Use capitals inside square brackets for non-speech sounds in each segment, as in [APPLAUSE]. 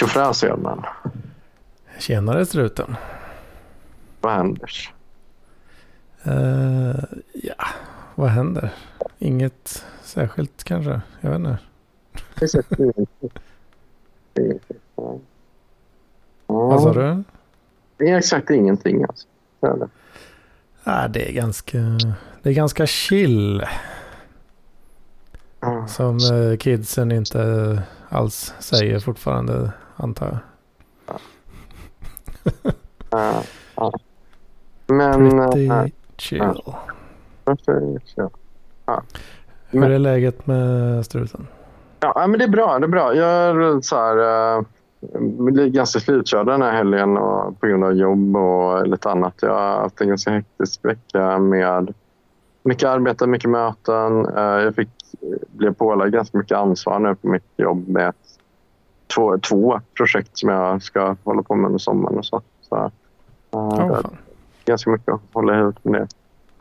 Tjofräs Edman. Tjenare struten. Vad händer? Uh, ja, vad händer? Inget särskilt kanske. Jag vet inte. [LAUGHS] Vad sa du? Det är exakt ingenting alltså. Det är det. Ja, det är ganska, det är ganska chill. Som eh, kidsen inte alls säger fortfarande, antar jag. Ja, [LAUGHS] ja. Men... Pretty äh, chill. Ja. Hur är läget med struten? Ja, men det är bra. Det är bra. Jag är så här, äh, ganska slutkörd den här helgen och på grund av jobb och lite annat. Jag har haft en ganska hektisk vecka med mycket arbete, mycket möten. Äh, jag fick, blev pålagd ganska mycket ansvar nu på mitt jobb med två, två projekt som jag ska hålla på med under sommaren och så. så Oh, ganska mycket att hålla ihop med det.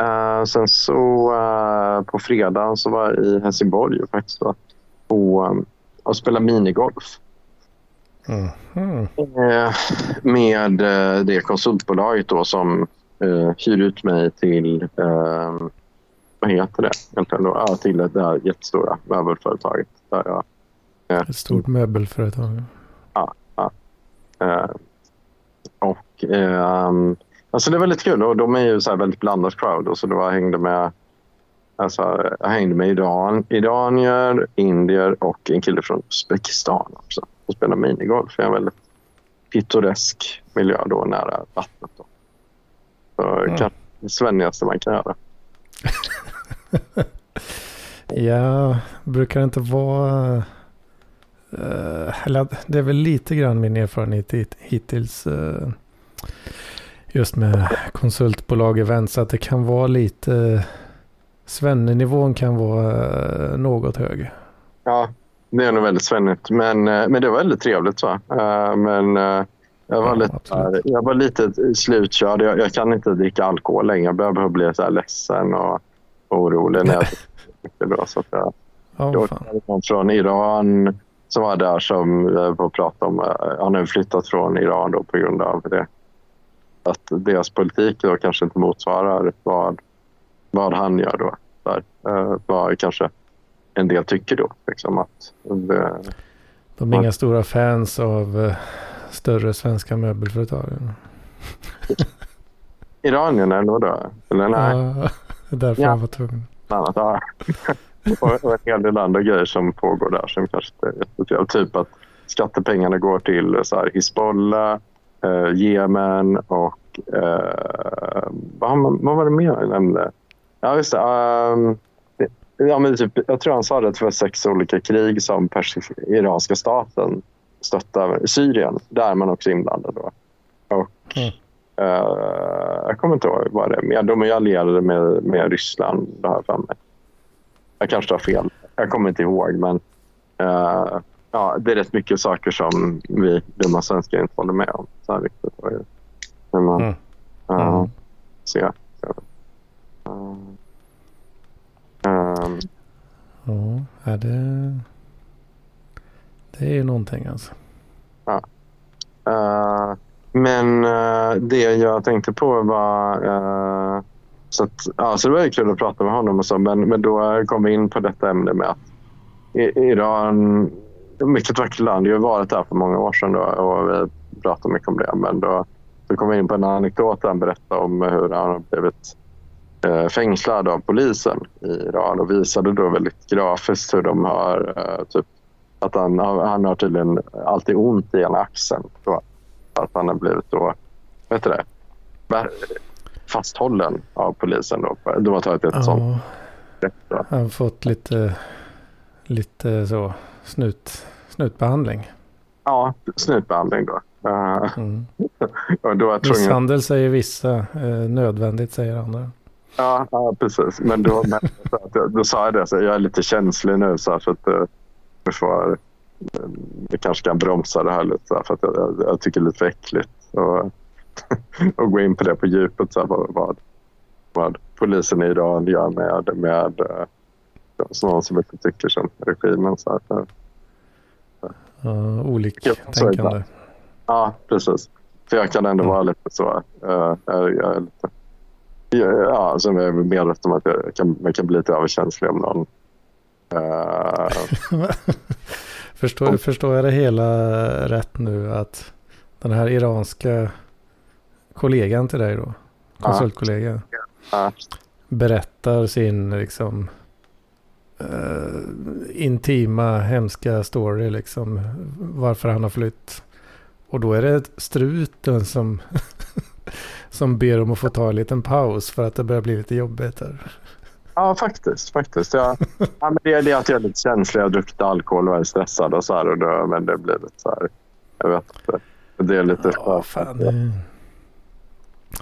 Uh, sen så uh, på fredagen så var jag i Helsingborg faktiskt då, och, um, och spelade minigolf. mm. Mm. Uh, med det konsultbolaget då som hyr ut mig till, vad heter det egentligen då? Till det här jättestora möbelföretaget. Där jag, Ett stort möbelföretag. uh, och um, Alltså det var lite kul och de är ju så här väldigt blandat crowd. Och så då jag hängde med, alltså, jag hängde med Iran, iranier, indier och en kille från Uzbekistan också. Och spelade minigolf i en väldigt pittoresk miljö då nära vattnet. Då. Så Mm. kanske det svennigaste man kan göra. [LAUGHS] Ja, brukar det inte vara... eh, eller det är väl lite grann min erfarenhet hit, hittills. eh, just med konsultbolag events. Att det kan vara lite... Svennenivån kan vara eh, något hög. Ja, det är nog väldigt svennigt. Men, men det var väldigt trevligt. Eh, Men jag var, Ja, lite, absolut. jag var lite slutkörd. Jag, jag kan inte dricka alkohol längre. Jag börjar bli så här ledsen och orolig när jag [LAUGHS] dricker. Då, så att jag, Ja, jag från Iran som var där som vi var på att prata om. eh, Han har flyttat från Iran då på grund av det. Att deras politik då kanske inte motsvarar vad, vad han gör då. Där. Eh, vad kanske en del tycker då. Liksom att det, De är inga stora fans av eh, större svenska möbelföretag. Iranien eller vadå? Eller nej, Ja, [LAUGHS] därför Ja. jag var tvungen. annat. Ja. Och, och en hel del andra grejer som pågår där som kanske inte är. Typ att skattepengarna går till så här, Hizbollah, eh, Jemen och eh, vad, vad var det mer jag nämnde? Ja, just det. det- ja, men typ, jag tror han sa det det var sex olika krig som iranska staten stöttar Syrien. Där är man också inblandad. Då. Och, Mm. eh, jag kommer inte ihåg vad det är. Men de är allierade med, med Ryssland. Det här för mig. Jag kanske har fel. Jag kommer inte ihåg. Men eh, ja, det är rätt mycket saker som vi dumma svenskar inte håller med om. Så här riktigt. Och, När man Mm. Mm. ser. ser. Eh, ehm, Ja, är det... Det är ju någonting alltså. Eh, men eh, det jag tänkte på var... eh, så, att, ja, så det var ju kul att prata med honom och så, men, men då kom vi in på detta ämne med att I- Iran, mycket vackert land, jag har varit där för många år sedan då, och vi pratade mycket om det. Men då, då kom vi in på en anekdot där han berättade om hur han har blivit eh, fängslad av polisen i Iran och visade då väldigt grafiskt hur de har eh, typ att han, han har tydligen alltid ont i ena axeln. Då. Att han har blivit då, vet du det, fasthållen av polisen. Då. De har tagit ett sånt Ja. Då. jag har fått lite, lite så snut, snutbehandling. Ja, snutbehandling då. Eh, Mm. [LAUGHS] och då är jag tvungen, Misshandel säger vissa, eh, nödvändigt säger andra. ja, ja, precis. Men då, men, jag- då sa jag det, så jag är lite känslig nu så, så att eh, vi eh, vi kanske kan bromsa det här lite för att jag, jag, jag tycker det är lite för äckligt. Och, [LAUGHS] och gå in på det på djupet. Så här, vad, vad, vad polisen i Iran gör med, med eh, någon som inte tycker som regimen. Så här, så, Uh, oliktänkande. Ja, precis. För jag kan ändå mm. vara lite så. Uh, jag, jag är lite, ja, som jag är medveten om att jag kan, jag kan bli lite överkänslig om någon. Uh, [LAUGHS] förstår, förstår jag det hela rätt nu att den här iranska kollegan till dig då, konsultkollegan, uh, berättar sin liksom uh, intima, hemska story liksom. Varför han har flytt. Och då är det struten som, [LAUGHS] som ber om att få ta en liten paus för att det börjar bli lite jobbigt. Här. Ja, faktiskt. faktiskt. Jag, ja, men det är det att jag är lite känslig. Jag har druckit alkohol och är stressad och så här. Och då, men det blir lite så här. Jag vet inte. Det är lite... Ja, fan, det...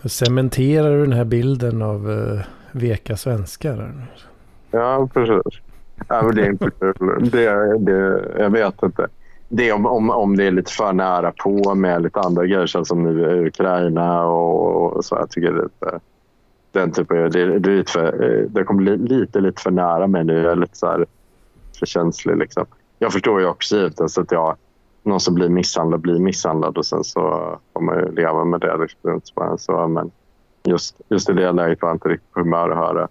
Cementerar du den här bilden av uh, veka svenskar? Ja, precis. Ja, men det är inte kul. Det, det, jag vet inte. Det om, om, om det är lite för nära på med lite andra grejer som nu i Ukraina och, och så. Jag tycker det är lite, den typen, det, det, är lite för, det kommer lite, lite för nära mig nu. Jag är lite så här, för känslig. Liksom. Jag förstår ju också givetvis att jag, någon som blir misshandlad blir misshandlad och sen så får man ju leva med det. Liksom. Så, men just, just i det läget var jag inte riktigt på humör att höra,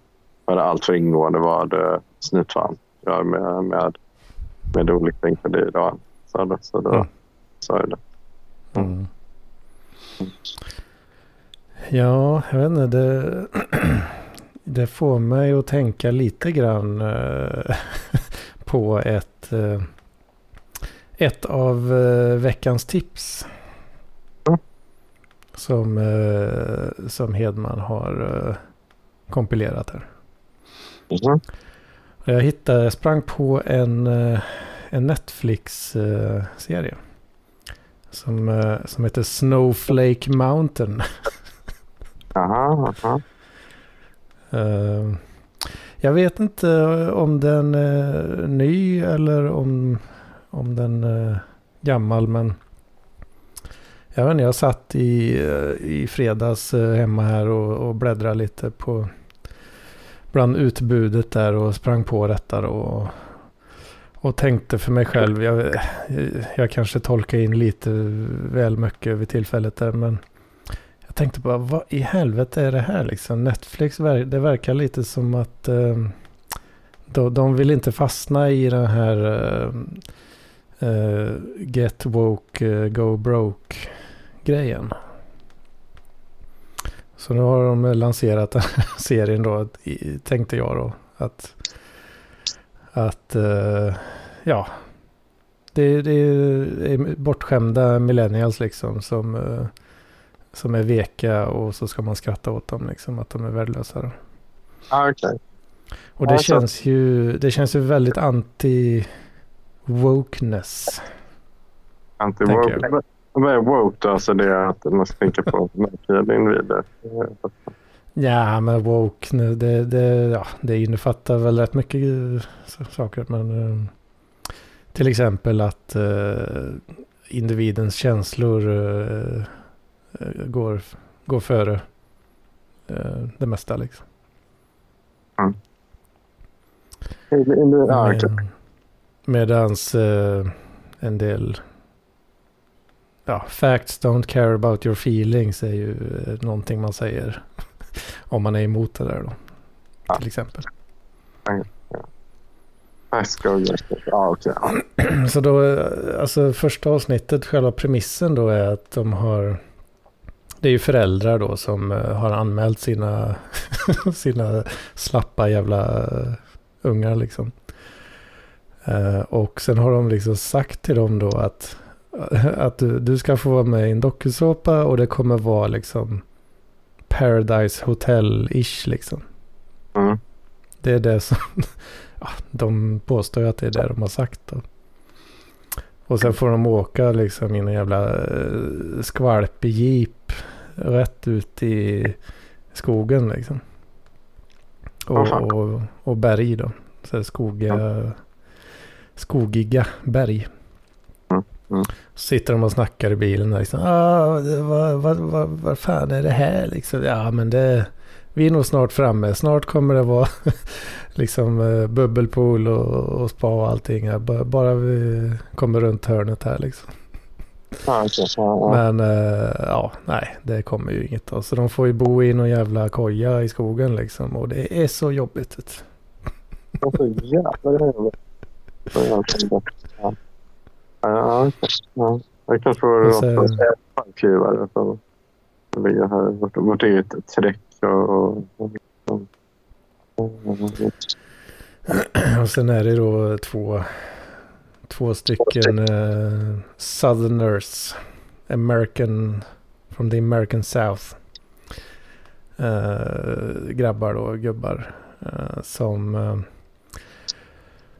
höra allt för ingående vad uh, snutfan gör med, med, med oliktänkande i Iran. Så, det, så då mm. sa jag det. Mm. Ja, jag vet inte. Det, det får mig att tänka lite grann uh, [LAUGHS] på ett, uh, ett av uh, veckans tips. Som, som Hedman har kompilerat här. Mm. Jag hittade, jag sprang på en, en Netflix-serie. Som, som heter Snowflake Mountain. Aha, aha. Jag vet inte om den är ny eller om, om den är gammal. Men jag vet inte, jag satt i, eh, i fredags eh, hemma här och, och bläddrade lite på bland utbudet där och sprang på detta och, och tänkte för mig själv. Jag, jag kanske tolkar in lite väl mycket vid tillfället där men Jag tänkte bara, vad i helvete är det här liksom? Netflix, det verkar lite som att eh, de, de vill inte fastna i den här eh, eh, get woke, uh, go broke grejen. Så nu har de lanserat den här [LAUGHS] serien då, tänkte jag då. Att, att uh, ja, det, det, är bortskämda millennials liksom som uh, som är veka och så ska man skratta åt dem liksom att de är värdelösa. Ah, okay. Och det, alltså. känns ju, det känns ju väldigt anti-wokeness. Anti-woke? Vad är woke då? Alltså det är att man ska tänka på märkliga individer? Ja, men woke, det, det, ja, det innefattar väl rätt mycket saker. Men eh, till exempel att uh, individens känslor uh, går, går före eh, det mesta liksom. Mm. Med, medans eh, en del ja, facts don't care about your feelings är ju eh, någonting man säger [LAUGHS] om man är emot det där då. Ja. Till exempel. Ja, okay. [CLEARS THROAT] Så då, eh, alltså första avsnittet, själva premissen då är att de har det är ju föräldrar då som uh, har anmält sina, [LAUGHS] sina slappa jävla ungar liksom. Uh, och sen har de liksom sagt till dem då att, [LAUGHS] att du, du ska få vara med i en dokusåpa och det kommer vara liksom Paradise Hotel-ish liksom. Mm. Det är det som, [LAUGHS] ja, de påstår ju att det är det de har sagt då. Och sen får de åka liksom i en jävla uh, skvalpig jeep rätt ut i skogen liksom. Och, och, och berg då. Så skogiga, mm. Skogiga berg. Mm. Mm. Sitter de och snackar i bilen. Liksom. Ah, vad, vad, vad, vad fan är det här liksom? Ja men det, vi är nog snart framme. Snart kommer det vara [LAUGHS] liksom uh, bubbelpool och, och spa och allting. Bara, bara vi kommer runt hörnet här liksom. Men uh, ja, nej, det kommer ju inget. Då. Så de får ju bo i någon jävla koja i skogen liksom. Och det är så jobbigt. Det är så jävla jobbigt. Ja, ja. Jag kanske så- låta parkgivare som ligger här. Vårt, vårt eget träck och... och, sen är det då två, två stycken uh, Southerners. American, from the American South. Eh, grabbar då, gubbar. eh, som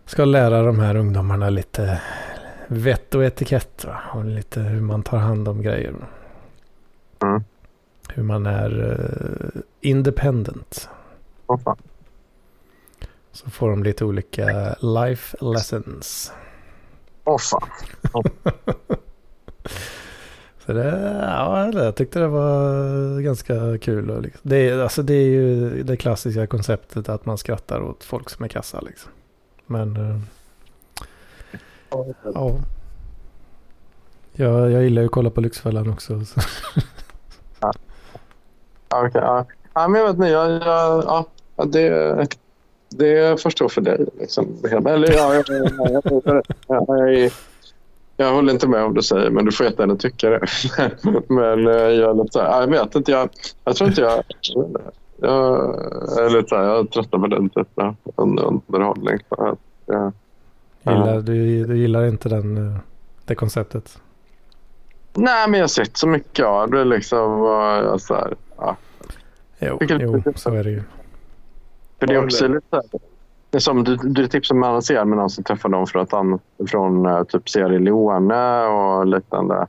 ska lära de här ungdomarna lite vett och etikett. Va? Och lite hur man tar hand om grejer. Mm. Hur man är eh, independent. Åh, fan. Så får de lite olika life lessons. Åh fan. [LAUGHS] Så det, ja, jag tyckte det var ganska kul. Och liksom. det, är- alltså det är ju det klassiska konceptet att man skrattar åt folk som är kassa. Liksom. Men eh, ja. Jag, jag gillar ju att kolla på Lyxfällan också. Så. Ja, okej, ja. ja, men jag vet inte. Jag, jag, ja, det, det förstår för dig. Liksom. Eller, ja, jag, jag, jag, jag, håller inte med om du säger, men du får jättegärna tycka det. men eh, jag, jag vet inte. Jag, jag tror inte jag... Jag är lite så här, jag tröttnar på den typen av under- underhållning. Så att, ja. Gillar, du, du gillar inte den, eh, det konceptet? Nej, men jag har sett så mycket av det. Liksom, och jag, så här, ja. Jo, jo så är det ju. För det är också lite så här, det är som du, du tipsar om annan serie med någon som träffar någon från, an, från uh, typ Sierra Leone och liknande.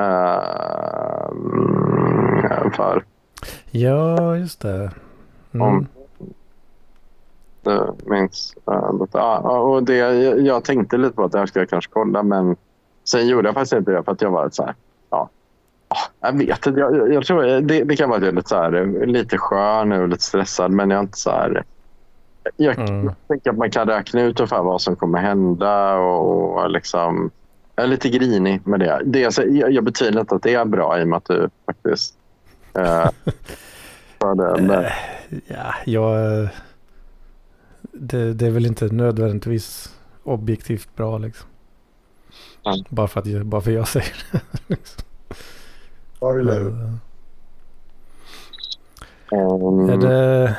Uh, för Ja, just det. Mm. Om- du minns. Ja, och det, jag, tänkte lite på att det här ska jag kanske kolla men sen gjorde jag faktiskt inte det för att jag var så här. Ja, ja, jag vet inte. Jag, jag, tror det, det kan vara att jag är lite, så här, lite skön och lite stressad men jag är inte så här. Jag, Mm. jag tänker att man kan räkna ut ungefär vad som kommer hända och, och liksom jag är lite grinig med det. det jag, jag betvivlar inte att det är bra i och med att du faktiskt eh, för det. Men, Ja, jag... Det, det är väl inte nödvändigtvis objektivt bra liksom. Nej. Bara, för att, bara för jag säger det. [LAUGHS] liksom. Men, ehm, Är det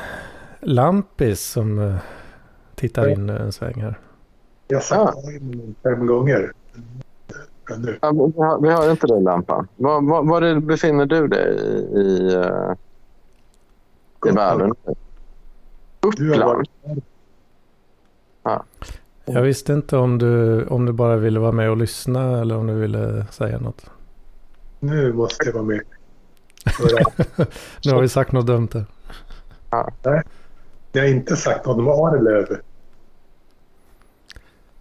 Lampis som eh, tittar in en sväng här? Jag har sagt ja. fem gånger. Men nu. Ja, vi, har, vi har inte den lampan. Var, var, var det befinner du dig i, i, eh, i världen? Uppland? varit Jag visste inte om du, om du bara ville vara med och lyssna eller om du ville säga något. Nu måste jag vara med. [LAUGHS] Nu har vi sagt något dumt där. Jag har inte sagt något om Arlöv.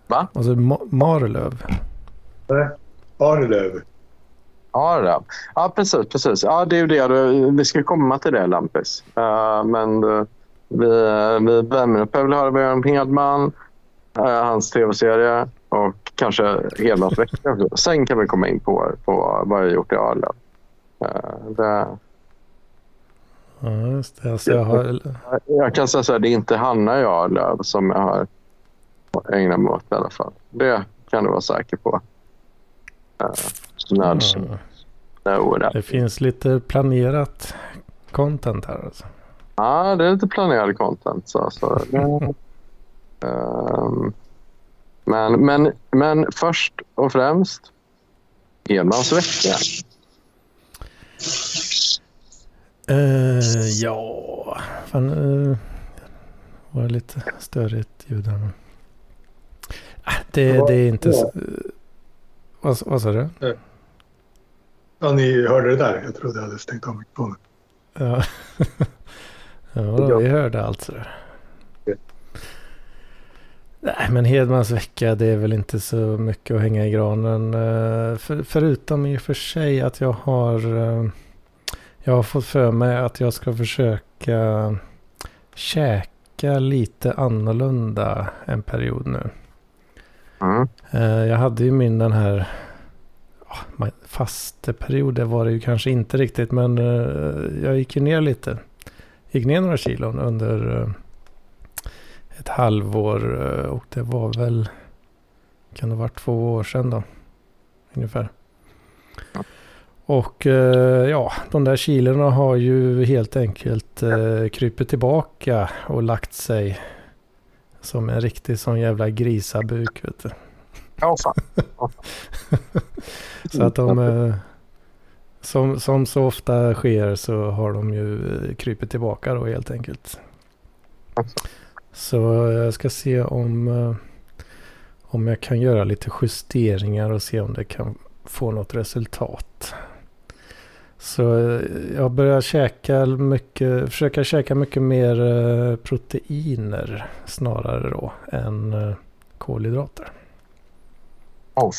Alltså Ma- Marlöv. Nej, Arlöv. Ja, det. ja precis. precis. Ja, det är ju det. du- Vi ska komma till det, Lampis. Eh, men eh, vi, vi värmer upp. Jag vill höra mer om Hedman, eh, hans tv-serie och kanske Hedmans vecka. Sen kan vi komma in på, på vad jag har gjort i Arlöv. Det, Ja, just det. Alltså jag har, Jag kan säga så här, det är inte Hanna i Arlöv som jag har ägnat mig åt i alla fall. Det kan du vara säker på. Uh, nudge, no, det. finns lite planerat content här alltså. Ja, det är lite planerad content. Så, så, [LAUGHS] ehm, men, men, men först och främst Hedmans vecka. Eh, ja, fan uh, var det lite störigt ljud här. Ah, Det, det är inte så... vad, vad sa du? Ja, ni hörde det där. Jag trodde jag hade stängt av mikrofonen. Ja, [LAUGHS] ja vi hörde allt sådär. Nej, men Hedmans vecka det är väl inte så mycket att hänga i granen. eh, För, förutom i och för sig att jag har... eh, Jag har fått för mig att jag ska försöka käka lite annorlunda en period nu. Mm. Eh, Jag hade ju min den här ja, fasteperiod, det var det ju kanske inte riktigt, men eh, jag gick ju ner lite. Gick ner några kilon under eh, ett halvår och det var väl, kan det ha varit två år sedan då, ungefär. Och ja, de där kilorna har ju helt enkelt eh, krypit tillbaka och lagt sig som en riktig sån jävla grisabuk. Vet du. Ja, fan. [LAUGHS] Så att de, eh, som, som så ofta sker så har de ju eh, krypit tillbaka då helt enkelt. Så jag ska se om, eh, om jag kan göra lite justeringar och se om det kan få något resultat. Så eh, jag börjar käka mycket, försöka käka mycket mer eh, proteiner snarare då än eh, kolhydrater.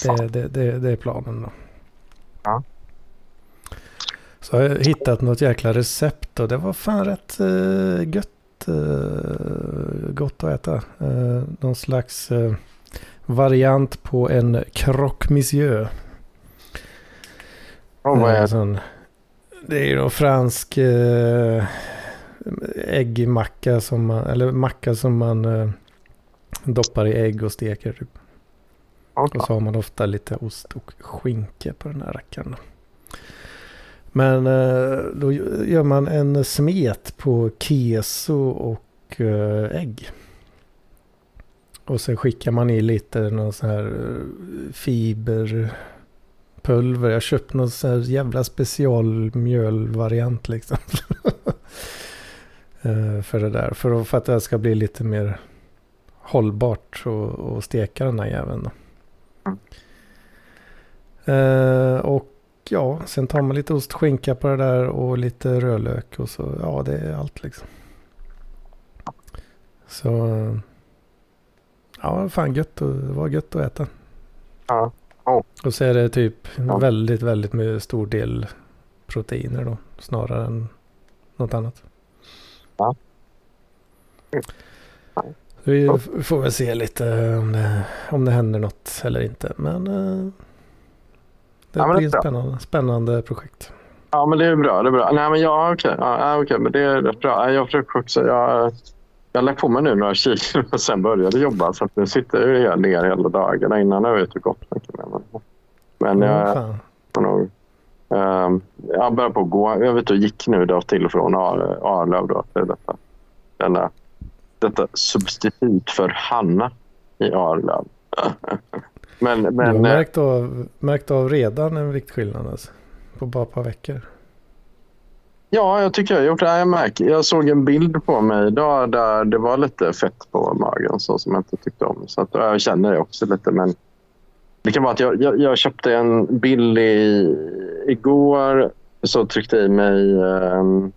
Fan. Det, det, det, det är planen då. Ja. Så har jag hittat något jäkla recept och det var fan rätt gött, gott att äta. Någon slags variant på en croque monsieur. Åh, vad är det? Det är ju någon fransk eh, äggmacka som man, eller macka som man eh, doppar i ägg och steker. Typ. Okay. Och så har man ofta lite ost och skinka på den här rackaren. Men eh, då gör man en smet på keso och ägg. Och sen skickar man i lite någon sån här fiber pulver. Jag köpte någon sån här jävla specialmjölvariant liksom. [LAUGHS] Eh, för det där. För, att- för att det ska bli lite mer hållbart och, och steka den här jäveln. Mm. Och ja, sen tar man lite ostskinka på det där och lite rödlök och så, ja det är allt liksom. Så, eh, ja fan gött och, det var gött att äta. Ja. Och så är det typ Ja. väldigt, väldigt med stor del proteiner då, snarare än något annat. Ja. Så vi får väl se lite om det, om det händer något eller inte. Men eh, det Ja, men blir ett spännande, spännande projekt. Ja, men det är bra. Det är bra. Nej, men ja, okej. Ja, okej, men det är rätt bra. Jag försöker också... Jag, jag lade på mig nu några kilo och sen började jobba. Så nu sitter jag ju ner hela dagarna. Innan har jag ute och gått mycket mer. Men, men Ja, jag fan. har nog... ehm, jag börjar på att gå. Jag vet och gick nu då till och från Ar- Arlöv. Då, till detta, denna, detta substitut för Hanna i Arlöv. [LAUGHS] men, du har men, eh, märkt av, märkt av redan en viktskillnad alltså, på bara ett par veckor. Ja, jag tycker jag har gjort det. Jag, märker, jag såg en bild på mig idag där det var lite fett på magen så som jag inte tyckte om. Så att, jag känner det också lite. Men det kan vara att jag, jag, jag köpte en billig... Igår så tryckte jag i mig um,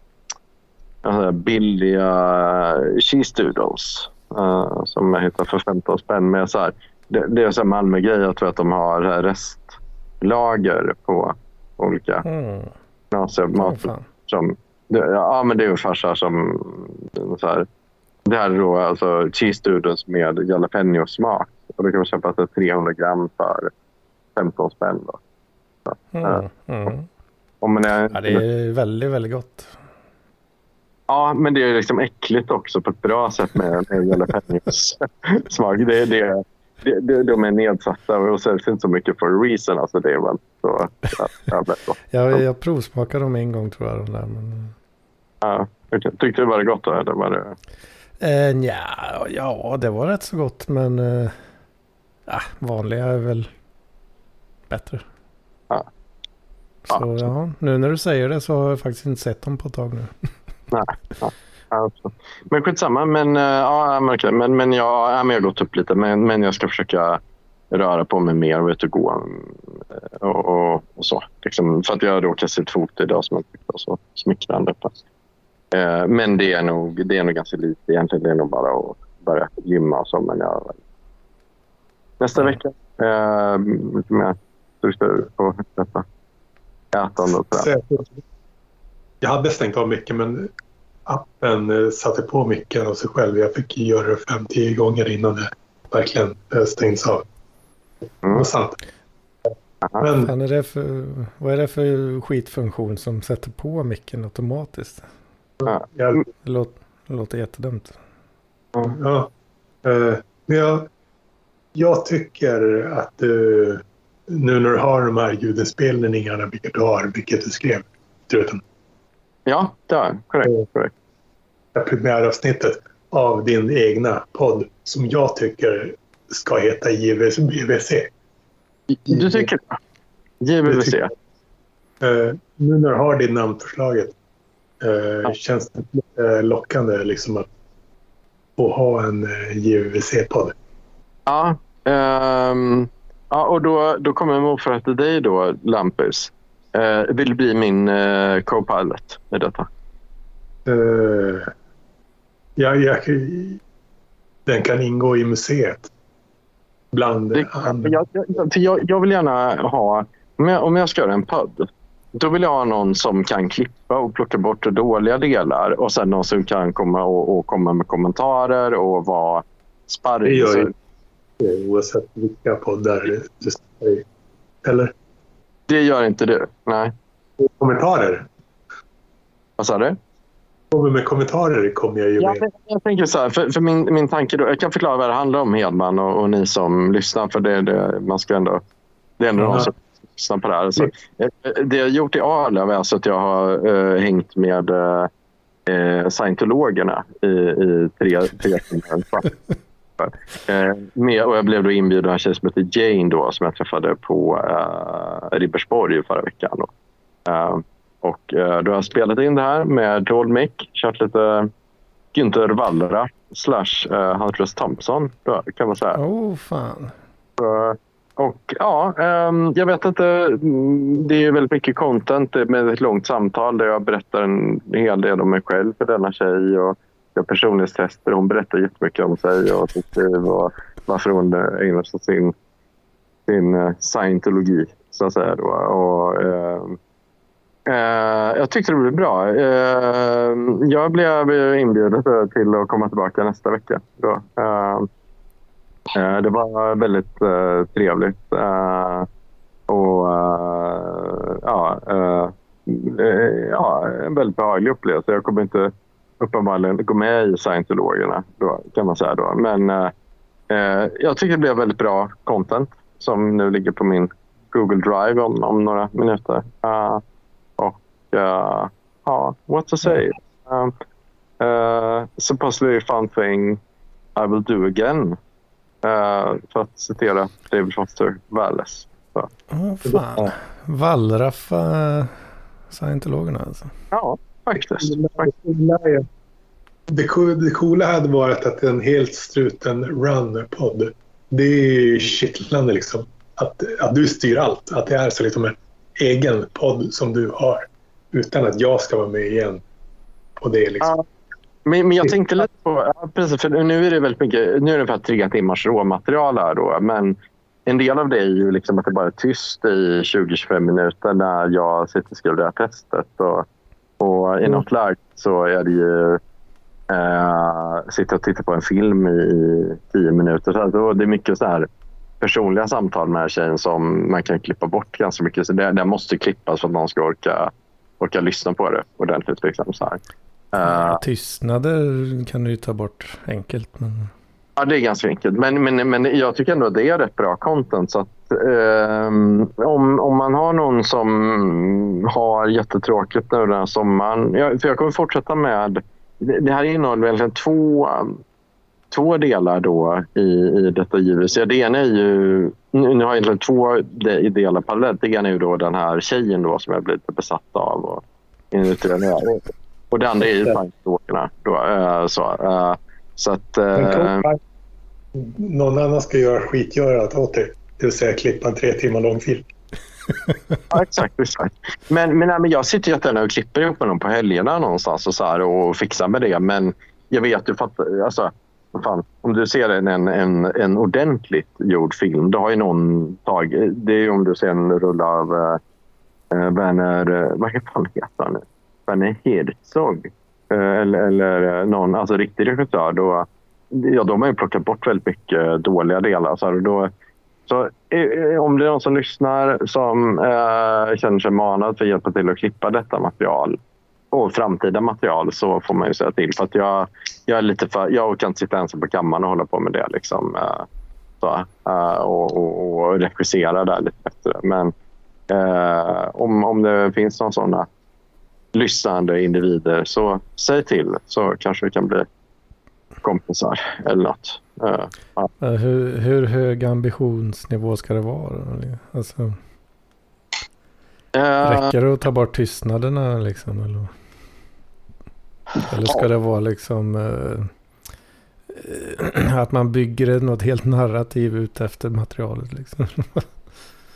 billiga cheese doodles eh, som jag hittade för 15 spänn. Men så här, det, det är här Malmö-grej. Jag tror att de har restlager på olika Mm. knasiga Ja, mat fan. Som, det, ja, men det är ungefär så här som... Så här, det här är då alltså cheese doodles med jalapeno-smak. Och då kan man köpa alltså 300 gram för 15 spänn. Då. Mm. Mm. Om man är, Ja, det är väldigt, väldigt gott. ja, men det är liksom äckligt också på ett bra sätt med, med jalapeno-smak. [LAUGHS] Det, det, det, det, de är nedsatta och säljs inte så mycket för a reason. Alltså det är väl så ja, gott. Jag, jag provsmakade dem en gång tror jag. De där, men... Ja. Tyckte du det var gott då? Eller var det... Eh, nja, ja, det var rätt så gott men eh, ja, vanliga är väl bättre. Ja. Så ja, nu när du säger det så har jag faktiskt inte sett dem på ett tag nu. Ja. Men skitsamma. Men, eh, ja, men, men, men jag, ja, men jag har gått upp lite. Men, men jag ska försöka röra på mig mer och ut och gå. eh, Och, och, och så. Liksom, för att jag råkade sitt fot idag som jag tyckte var så smickrande. Eh, Men det är, nog, det är nog ganska lite egentligen. Det är nog bara att börja gymma och så. Men jag, nästa Mm. vecka eh, lite mer struktur på detta. Ätande och sådär. Jag hade stängt av mycket men appen eh, satte på micken av sig själv. Jag fick göra det fem, tio gånger innan det verkligen eh, stängdes av. Det var sant. Men Fan är det för, vad är det för skitfunktion som sätter på micken automatiskt? jag, Det låter, det låter jättedumt. ja, eh, men jag, jag tycker att du nu när du har de här ljudinspelningarna, vilket du har, vilket du skrev, Ja, det är korrekt. korrekt. det premiäravsnittet av din egna podd som jag tycker ska heta JVC. Du tycker det? JVC. Eh, nu när du har det namnförslaget eh, känns det lite lockande liksom att få ha en eh, JVC-podd. Ja, ehm, ja och då, då kommer jag motfråga till dig då, Lampus. Eh, vill bli min eh, co-pilot med detta? Eh, ja, jag, den kan ingå i museet. Bland Det, andra. jag, jag, jag, jag vill gärna ha, om jag, om jag ska göra en podd, då vill jag ha någon som kan klippa och plocka bort dåliga delar och sen någon som kan komma och, och komma med kommentarer och vara Det sparring. gör ju det, oavsett vilka poddar du i. Eller Det gör inte du. Nej. kommentarer. Vad sa du? Kommer med kommentarer kommer jag ju Ja, med. men jag tänker så här, för, för min, min tanke då, jag kan förklara vad det handlar om Hedman och, och ni som lyssnar för det, det man ska ändå, det är ändå Ja. någon som lyssnar på det här. Så, eh, det jag gjort i Arlöv är alltså att jag har eh, hängt med eh, scientologerna i, i tre, tre timmar. [LAUGHS] Eh, med, och jag blev då inbjuden av en tjej som heter Jane då, som jag träffade på eh, Ribersborg förra veckan. Då. Eh, och eh, då har jag spelat in det här med Dold Mick, kört lite Günther Wallra slash uh, Huntress Thompson då, kan man säga. Oh fan. Och ja, ehm, jag vet inte. mm, Det är väldigt mycket content med ett långt samtal där jag berättar en hel del om mig själv för denna tjej. Och jag personlighetstester. Hon berättar jättemycket om sig och sitt liv och varför hon eh, ägnar sig åt sin, sin eh, scientologi, så att säga. Då. Och, eh, eh, jag tyckte det blev bra. Eh, jag blev inbjuden till att komma tillbaka nästa vecka. Då. Eh, eh, Det var väldigt eh, trevligt. eh, och eh, ja, eh, ja, en väldigt behaglig upplevelse. Jag kommer inte uppenbarligen gå med i scientologerna då, kan man säga. Då. Men eh, eh, jag tycker det blev väldigt bra content som nu ligger på min Google Drive om, om några minuter. Eh, och eh, ja, what to say. Um, uh, supposedly fun thing I will do again. Eh, för att citera David Foster Wallace. Så, Oh, fan. Wallraffa scientologerna alltså. ja, faktiskt. Det, co- det coola hade varit att en helt struten run-podd. Det är kittlande liksom. Att, att du styr allt. Att det är så liksom en egen podd som du har. Utan att jag ska vara med igen. Och det liksom. Ja. Men, men jag tänkte lite på, ja, precis, för nu är det väldigt mycket, nu är det ungefär tre timmars råmaterial här då, men en del av det är ju liksom att det bara är tyst i 20-25 minuter när jag sitter och skriver det här testet. Och, och i något läge så är det ju eh, sitta och titta på en film i 10 minuter. Så alltså, det är mycket så här personliga samtal med här tjejen som man kan klippa bort ganska mycket. Så det, det måste klippas för att någon ska orka, orka lyssna på det ordentligt. Liksom, så här. Eh, Tystnader kan du ju ta bort enkelt. Men... Ja, det är ganska enkelt. Men, men, men jag tycker ändå att det är rätt bra content. Så att, ehm, om, om man har någon som har jättetråkigt nu den här sommaren. Jag, för jag kommer fortsätta med... Det, det här innehåller egentligen två, två delar då i, i detta JVC. Det ena är ju... Nu nu har jag egentligen två de- delar parallellt. Det ena är ju då den här tjejen då som jag blivit lite besatt av. Och, och det andra är ju. Då, eh, så, eh, så att... Eh, cool, någon annan ska göra skitgörat åt dig. Det vill säga klippa en tre timmar lång film. [LAUGHS] Ja, exakt. exakt. Men, men, nej, men jag sitter jättegärna och klipper ihop med dem på helgerna någonstans och, så här, och fixar med det. Men jag vet ju, fattar, alltså, fan, om du ser en, en, en, en ordentligt gjord film, då har ju någon tagit... Det är ju om du ser en rulle av äh, Werner... Eh, vad fan heter han nu? Werner Herzog Äh, eller, eller någon alltså riktig regissör då, ja, de har ju plockat bort väldigt mycket dåliga delar. Så då, så eh, eh, om det är någon som lyssnar som eh, känner sig manad för att hjälpa till att klippa detta material och framtida material så får man ju säga till. För att jag, jag, är lite för, jag kan inte sitta ensam på kammaren och hålla på med det. Liksom, eh, så, eh, och, och, och regissera där lite bättre. Men eh, om, om det finns någon sådana lyssnande individer så säg till så kanske vi kan bli kompisar eller något. Uh, ja. hur, hur, hög ambitionsnivå ska det vara? Alltså, uh, räcker det att ta bort tystnaderna liksom? Eller, eller ska det vara liksom uh, [CLEARS THROAT] att man bygger något helt narrativ ut efter materialet? Liksom? [LAUGHS]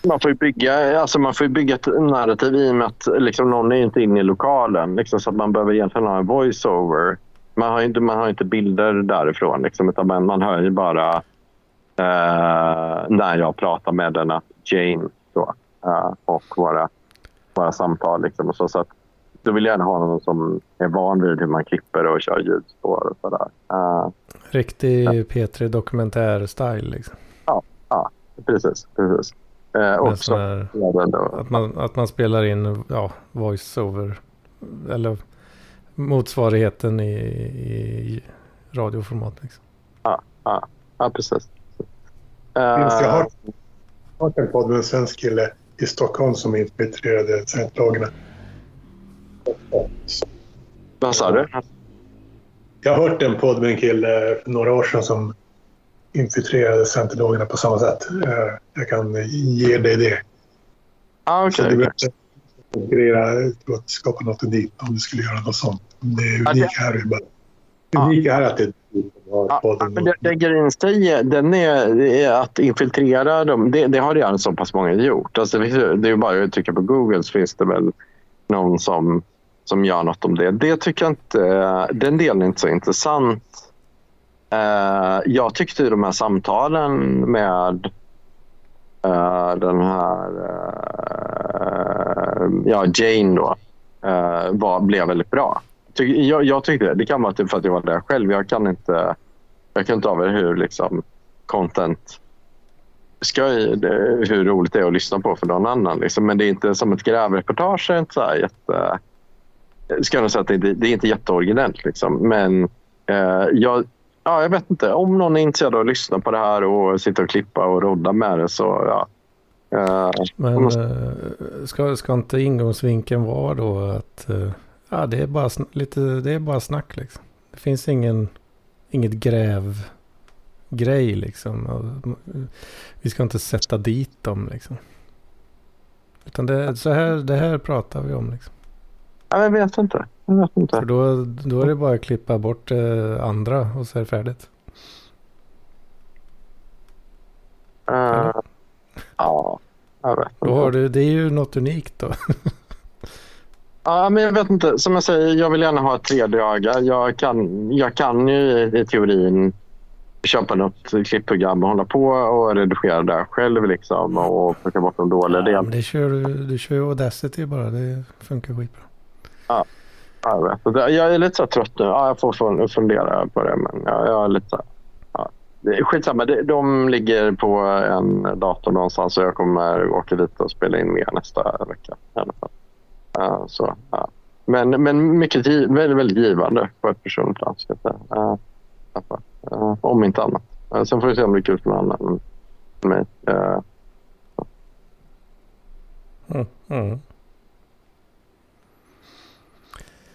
Man får ju bygga, alltså man får bygga ett narrativ i och med att liksom någon är inte inne i lokalen. Liksom, så att man behöver egentligen ha en voice-over man har inte, man har inte bilder därifrån, liksom, utan man, man hör ju bara eh, när jag pratar med denna Jane då, eh, och våra, våra samtal. Liksom, och så, så att, då vill jag gärna ha någon som är van vid hur man klipper och kör ljudspår och sådär. Uh, Riktig ja. P3 dokumentär-style liksom. Ja, ja precis. precis. Uh, också, här, att, man, att man spelar in ja, voice-over. Eller motsvarigheten i, i radioformat. Liksom. Ja, ja, ja, precis. Det, jag har hört en podd med en svensk kille i Stockholm som infiltrerade scientologerna. Vad sa du? Jag har hört en podd med en kille för några år sedan som infiltrerade scientologerna på samma sätt. Eh, jag kan ge dig det. Ah, okay konkurrera att skapa något unikt om du skulle göra något sånt. Det är unika här är bara unika här är att det är Ja, det, det grejen säger, den är, är, att infiltrera dem. Det, det har redan så pass många gjort. Alltså det, är bara att trycka på Google så finns det väl någon som, som gör något om det. Det tycker jag inte, den delen är inte så intressant. Uh, jag tyckte de här samtalen med uh, den här uh, Ehm, ja, Jane då, uh, var, blev väldigt bra. Ty, jag, jag tyckte det. Det kan vara typ för att jag var där själv. Jag kan inte, jag kan inte av hur liksom, content ska hur roligt det är att lyssna på för någon annan. Liksom. Men det är inte som ett grävreportage. Är inte så här jätte, ska jag säga att det, det är inte jätteoriginellt. Liksom. Men eh, jag, ja, jag vet inte. Om någon är intresserad av att lyssna på det här och sitta och klippa och rodda med det så ja. Uh, Men måste... uh, ska, ska inte ingångsvinkeln vara då att uh, ja, det, är bara lite, det är bara snack liksom. Det finns ingen, inget gräv grej liksom. Vi ska inte sätta dit dem liksom. Utan det, så här, det här pratar vi om liksom. Ja, jag vet inte. Jag vet inte. För då, då är det bara att klippa bort eh, andra och så är det färdigt. Uh, ja, jag vet inte. Då har du, det är ju något unikt då. [LAUGHS] ja, men jag vet inte. Som jag säger, jag vill gärna ha ett tredje öga. Jag kan, jag kan ju i, i teorin köpa något klippprogram och hålla på och redigera där själv liksom och plocka bort de dåliga delarna. Ja, det kör du, du kör ju Audacity bara. Det funkar skitbra. Ja, jag vet. Jag är lite så trött nu. Ja, jag får fundera på det. Men jag, jag är lite så. Skitsamma, de ligger på en dator någonstans och jag kommer åka dit och spela in mer nästa vecka. I alla fall. Uh, så, ja. men, men mycket väldigt, väldigt givande på ett personligt plan. Uh, uh, om inte annat. Uh, sen får vi se om det är kul för någon annan än mig. Mm, mm.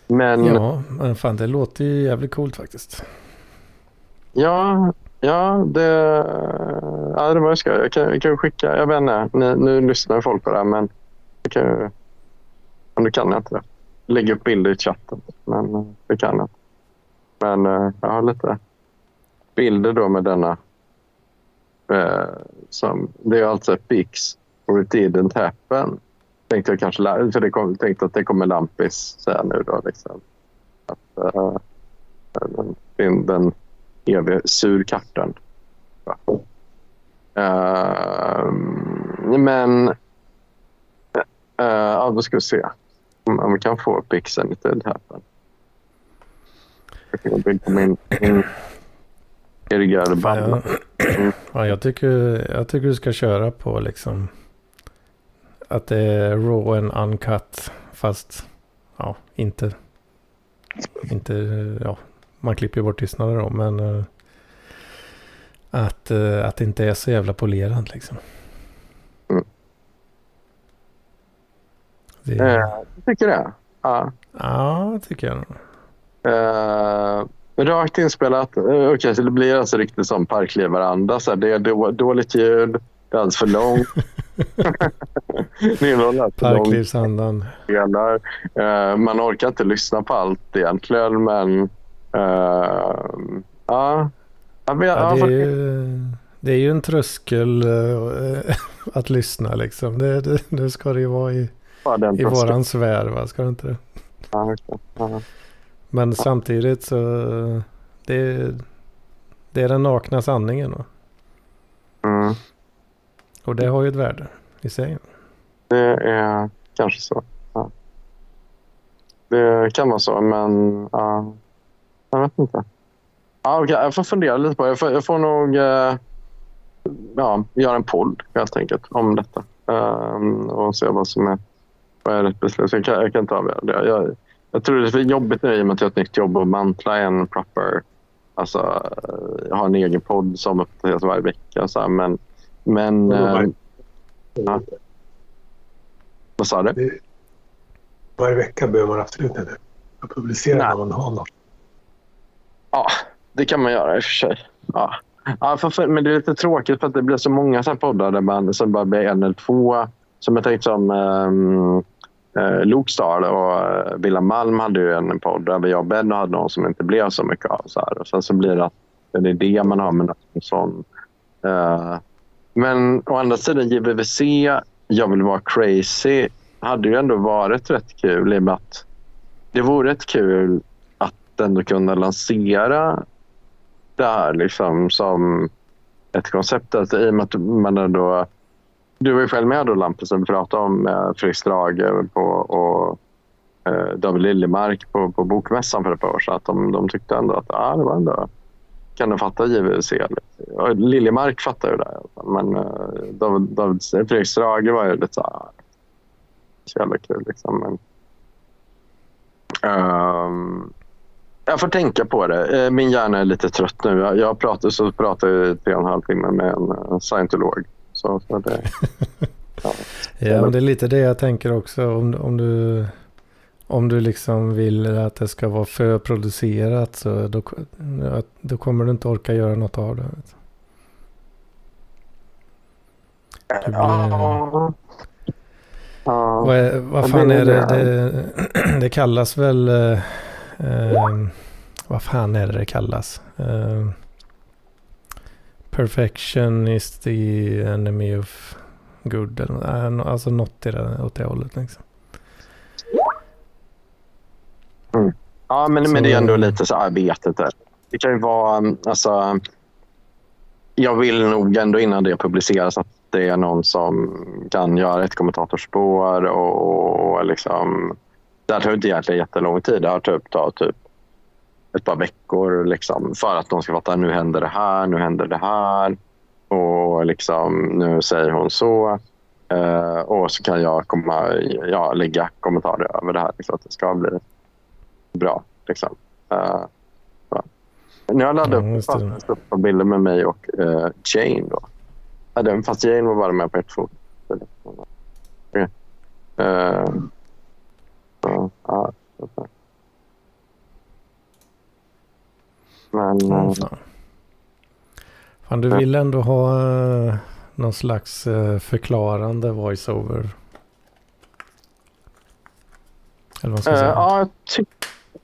Men... Ja, men fan det låter ju jävligt coolt faktiskt. Ja, ja det, ja, det var skoj. Jag kan, jag kan skicka, jag vet inte, nu, nu lyssnar folk på det här men jag kan men nu kan jag inte det. Lägga upp bilder i chatten, men eh, det kan jag inte. Men eh, jag har lite bilder då med denna. Eh, som, det är alltså Pix och it didn't happen tänkte jag kanske, för det kom, tänkte att det kommer Lampis säga nu då. Liksom. Att, eh, den, den eviga surkatten. Uh, men, uh, ja, då ska vi se. om, om vi kan få Pix Anything happen. Jag kan bygga min, min band. Ja. ja, jag, tycker, jag tycker du ska köra på liksom att det är raw and uncut. Fast ja, inte, inte, ja, man klipper ju bort tystnader då. Men uh, att, uh, att det inte är så jävla polerat liksom. Mm. Det, Eh, jag tycker det. Ja. ja, tycker jag. Eh, rakt inspelat. Uh, Okej, så det blir alltså riktigt som parkleveranda. Så här, det är då, dåligt ljud. Det är [LAUGHS] alldeles för långt. Parklivsandan. Eh, man orkar inte lyssna på allt egentligen, men... eh, ja. Ja, men, Ja, ja, det, är ju, det är ju en tröskel eh, [LAUGHS] att lyssna liksom. Det, det, det ska det ju vara i, i våran sfär, va? Ska det inte det? Ja. Men samtidigt så det, det är den nakna sanningen. Va? Mm. Och det har ju ett värde i sig. Det är kanske så. Ja. Det kan vara så, men ja, jag vet inte. Ja, okej, jag får fundera lite på det. Jag får, jag får nog eh, ja, göra en podd helt enkelt om detta. Ehm, och se vad som är, vad är rätt beslut. Jag, kan, jag kan inte avgöra det. Jag, jag tror det är jobbigt nu i och med att jag har ett nytt jobb och mantla en proper... Alltså, eh, jag har en egen podd som uppdateras varje vecka. Så här, men men eh, ja. vad sa du? Varje vecka behöver man absolut inte publicera Nej. när man har något. Ja, det kan man göra i och för sig. Ja. Ja, för, för, men det är lite tråkigt för att det blir så många så här poddar där man som bara blir en eller två. Som jag tänkte som ehm, eh, um, uh, Lokstad och eh, Villa Wilhelm Malm hade ju en podd där jag och Benno hade någon som inte blev så mycket av. Så här. Och sen så blir det att en idé man har med en sån. Uh, men å andra sidan JVVC, Jag vill vara crazy hade ju ändå varit rätt kul i och med att det vore rätt kul att ändå kunna lansera det här liksom som ett koncept. Alltså, I och med att man ändå... Du var ju själv med då Lampus och pratade om eh, Fredrik Strage på, och eh, David Liljemark på, på Bokmässan för ett par år sedan. Att de, de tyckte ändå att ah, det var ändå... Kan du fatta JVC? Liljemark fattar ju det. Men eh, David, David, Fredrik Strage var ju lite så här... Så jävla kul liksom. Men, um, jag får tänka på det. Eh, Min hjärna är lite trött nu. Jag, jag pratar, så pratar jag i tre och en halv timme med en scientolog. Så, så det, [LAUGHS] ja. Ja, men det är lite det jag tänker också. Om, om, du, om du liksom vill att det ska vara förproducerat så då, då kommer du inte orka göra något av det. Det blir- Ja. Vad, vad fan är det? det. Det, [CLEARS THROAT] det kallas väl... eh, vad fan är det det kallas? Ehm, perfection is the enemy of good. Eller, äh, alltså något i det, åt det hållet. Liksom. Ja, men, Så- men det är ändå lite så jag vet inte. Det kan ju vara, um, alltså. Jag vill nog ändå innan det publiceras att det är någon som kan göra ett kommentatorspår och, och liksom. Det här tar inte egentligen jättelång tid. Det här typ, tar typ ett par veckor liksom, för att de ska fatta nu händer det här, nu händer det här och liksom nu säger hon så. Eh, och så kan jag komma, ja, lägga kommentarer över det här. Liksom, att det ska bli bra. Liksom. Uh. Nu har jag laddat Ja, upp fast upp bilder med mig och uh, Jane. Då. Ja, den- fast Jane var bara med på ett foto. Uh, så, ja. Men uh, fan. fan, du vill ändå ha uh, någon slags eh, förklarande voiceover. Eller vad ska jag Eh, säga? ja, jag, ty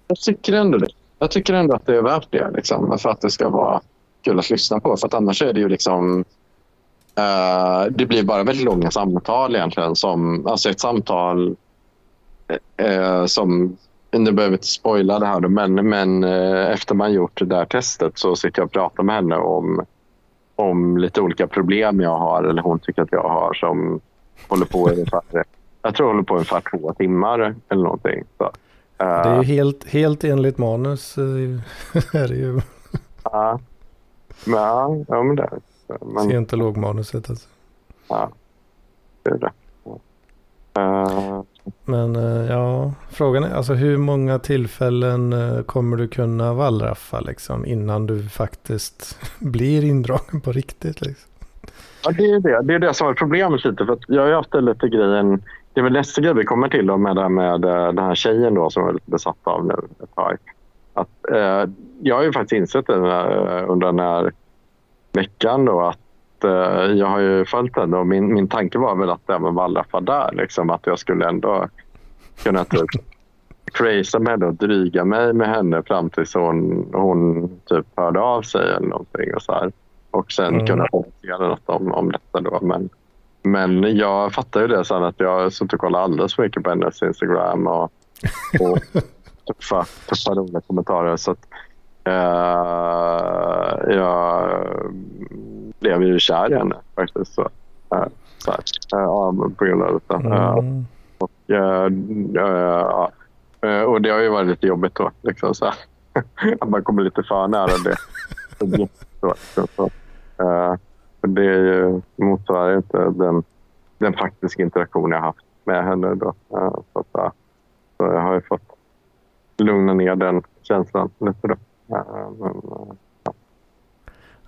jag tycker ändå det. Jag tycker ändå att det är värt det. Liksom, för att det ska vara kul att lyssna på. För att annars är det ju liksom... eh, det blir bara väldigt långa samtal egentligen. Som, alltså ett samtal eh, som... Nu behöver inte spoila det här då, men, men eh, efter man gjort det där testet så sitter jag och pratar med henne om, om lite olika problem jag har eller hon tycker att jag har som håller på ungefär [LAUGHS] jag tror jag håller på ungefär två timmar eller någonting. Så, Det är ju helt, helt enligt manus. eh, [LAUGHS] är det ju ja. Men, ja, men det. Men, scientologmanuset. Alltså. ja, det är det. Ja. Men eh, ja, frågan är alltså hur många tillfällen eh, kommer du kunna wallraffa liksom innan du faktiskt [LAUGHS] blir indragen på riktigt? Liksom? Ja, det är det. Det är det som är problemet lite. För att jag har ju haft lite grejen. Det är väl nästa grej vi kommer till då med, det med eh, den här tjejen då som jag är lite besatt av nu ett tag. Att, eh, jag har ju faktiskt insett det under den här veckan då att eh, jag har ju följt henne och min, min tanke var väl att även wallraffa där. Liksom, att jag skulle ändå kunna typ craza med henne och dryga mig med henne fram tills hon, hon typ hörde av sig eller någonting. Och så här och sen Mm. kunna kommentera något om, om detta. Då. Men, men jag fattar ju det sen att jag har suttit och kollat alldeles för mycket på hennes Instagram och, och [LAUGHS] tuffa, tuffa roliga kommentarer. Så att, eh, jag blev ju kär i henne faktiskt. Så, eh, så här, ja, på grund av detta. Mm. och, eh. Eh, och det har ju varit lite jobbigt då. Liksom, så [LAUGHS] att man kommer lite för nära det. [LAUGHS] så, det är ju, motsvarar inte den, den faktiska interaktion jag haft med henne. Då. Så, att, så jag har ju fått lugna ner den känslan lite. Då. Men,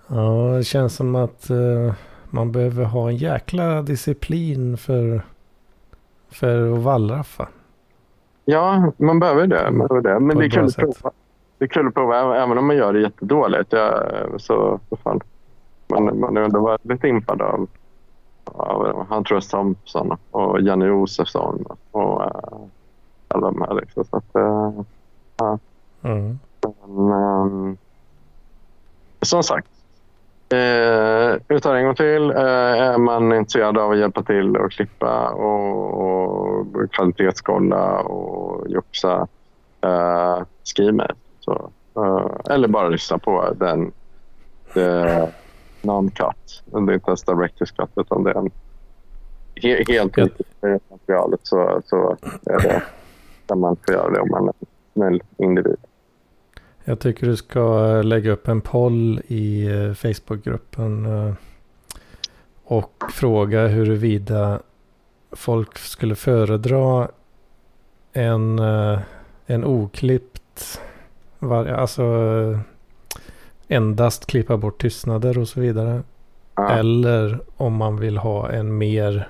Ja, det känns som att eh, man behöver ha en jäkla disciplin för, för att wallraffa. Ja, man behöver det. Man behöver det. Men det är kul att prova. Det är kul att prova även- om man gör det jättedåligt. Jag, så, så fan, man, man är ändå väldigt impad av, av Hunter S. Thompson och Janne Josefsson och uh, alla de här. Liksom. Så att, eh, Mm. men, ehm, som sagt. Eh, vi tar en gång till. Eh, är man intresserad av att hjälpa till och klippa och, och kvalitetskolla och joxa, eh, skriv mig. Så, eh, eller bara lyssna på den the non-cut. Det är inte ens director's cut utan det är en he, helt Ja. riktigt materialet så, så är det, kan man få göra det om man är en snäll individ. Jag tycker du ska eh, lägga upp en poll i eh, Facebookgruppen eh, och fråga huruvida folk skulle föredra en, en oklippt, alltså endast klippa bort tystnader och så vidare. Ja. Eller om man vill ha en mer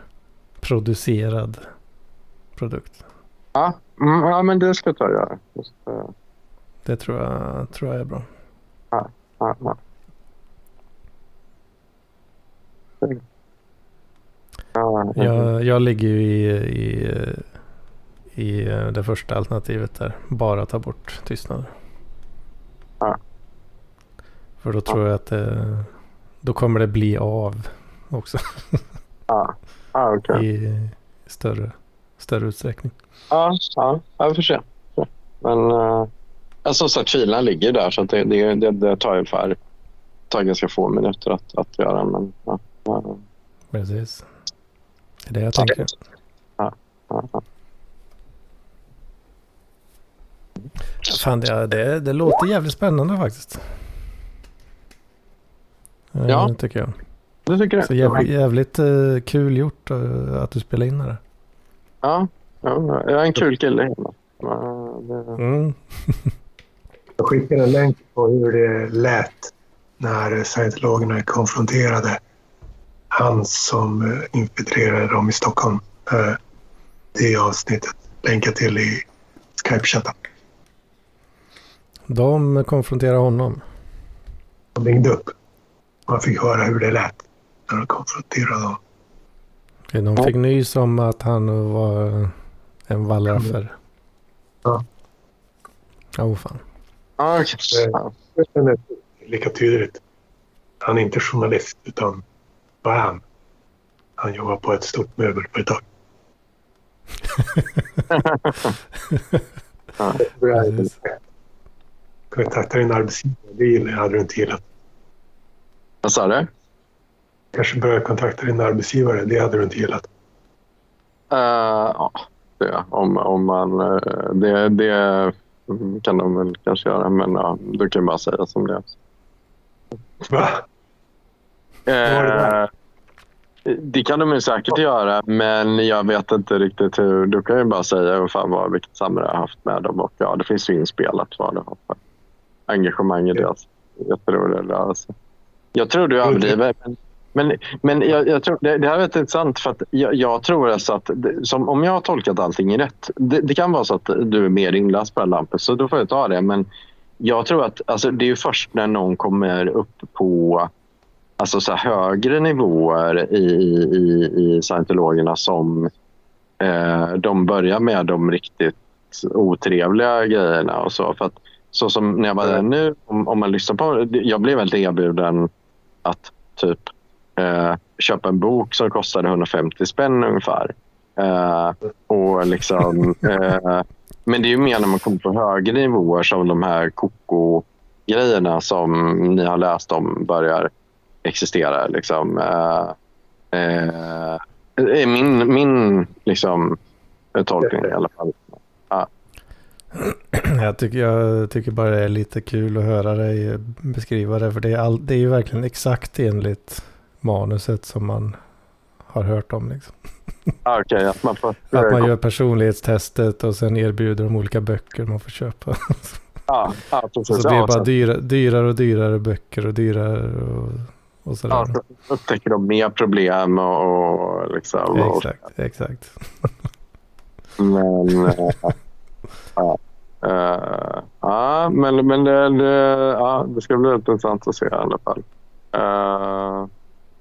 producerad produkt. Ja, mm, ja men det ska jag ta och göra. Eh, Det tror jag, tror jag är bra. ja, ja. Ja, Jag, jag ligger ju i, i, i det första alternativet där. Bara ta bort tystnader. Ja. För då tror jag att det, då kommer det bli av också ja, ja, okej. i större, större utsträckning. Ja, ja, ja, vi får se. Men uh, som sagt, filerna ligger där så att det, det, det, det tar ungefär tar ganska få minuter att, att göra. Men, ja, ja, Precis. Det är det jag tänker. ja, ja. Fan, det, det, det låter jävligt spännande faktiskt. Eh, Ja. Tycker jag. Du tycker det? Så jävligt, jävligt eh, kul gjort eh, att du spelar in det. Ja, ja, jag är en kul kille. Det, Mm. [LAUGHS] Jag skickade en länk på hur det lät när scientologerna konfronterade han som eh, infiltrerade dem i Stockholm. Eh, Det avsnittet länkar till i Skype-chatten. De konfronterar honom. De ringde upp. Man fick höra hur det lät när de konfronterade dem. De fick nys om att han var en wallraffer. Ja. Oh fan. Ja, ja. Det är lika tydligt. Han är inte journalist utan vad är han? Han jobbar på ett stort möbelföretag. [LAUGHS] Kontakta din arbetsgivare. Det gillar- hade du inte gillat. Vad sa du? Kanske börja kontakta din arbetsgivare. Det hade du inte gillat. ja, det, om, om man, uh, det, det kan de väl kanske göra, men ja, du kan bara säga som det är. Va? Eh, det kan de ju säkert göra, men jag vet inte riktigt hur. Du kan ju bara säga ungefär vad, vilket samarbete jag har haft med dem. Och ja, det finns ju inspelat vad du har för engagemang i deras jätteroliga rörelse. Jag tror du överdriver. Men, men, men jag, jag, tror, det, det här är väldigt intressant för att jag, jag tror alltså att som, om jag har tolkat allting rätt. Det, det, kan vara så att du är mer inläst på den lampen så då får jag ta det. Men jag tror att alltså, det är först när någon kommer upp på alltså så högre nivåer i, i, i scientologerna som eh, de börjar med de riktigt otrevliga grejerna och så. För att, så som när jag var där nu, om, om man lyssnar på Jag blev väldigt erbjuden att typ eh, köpa en bok som kostade 150 spänn ungefär. Eh, och liksom, [LAUGHS] eh, men det är ju mer när man kommer på högre nivåer som de här koko-grejerna som ni har läst om börjar existera. Liksom. Uh, uh, är min, min liksom, tolkning i alla fall. Ja. [CLEARS THROAT] Jag, tycker, jag tycker bara det är lite kul att höra dig beskriva det. För det är, all, det är ju verkligen exakt enligt manuset som man har hört om. Liksom. Okay, att man, får, att man gör personlighetstestet och sen erbjuder de olika böcker man får köpa. Ja precis. Så det bara dyra, dyrare och dyrare böcker och dyrare och och sådär. Ja, så upptäcker de mer problem och, och liksom. Exakt, och, exakt. Men, äh, [LAUGHS] ja. Uh, ja, men, men det, det, ja, det ska bli intressant att se i alla fall. Uh,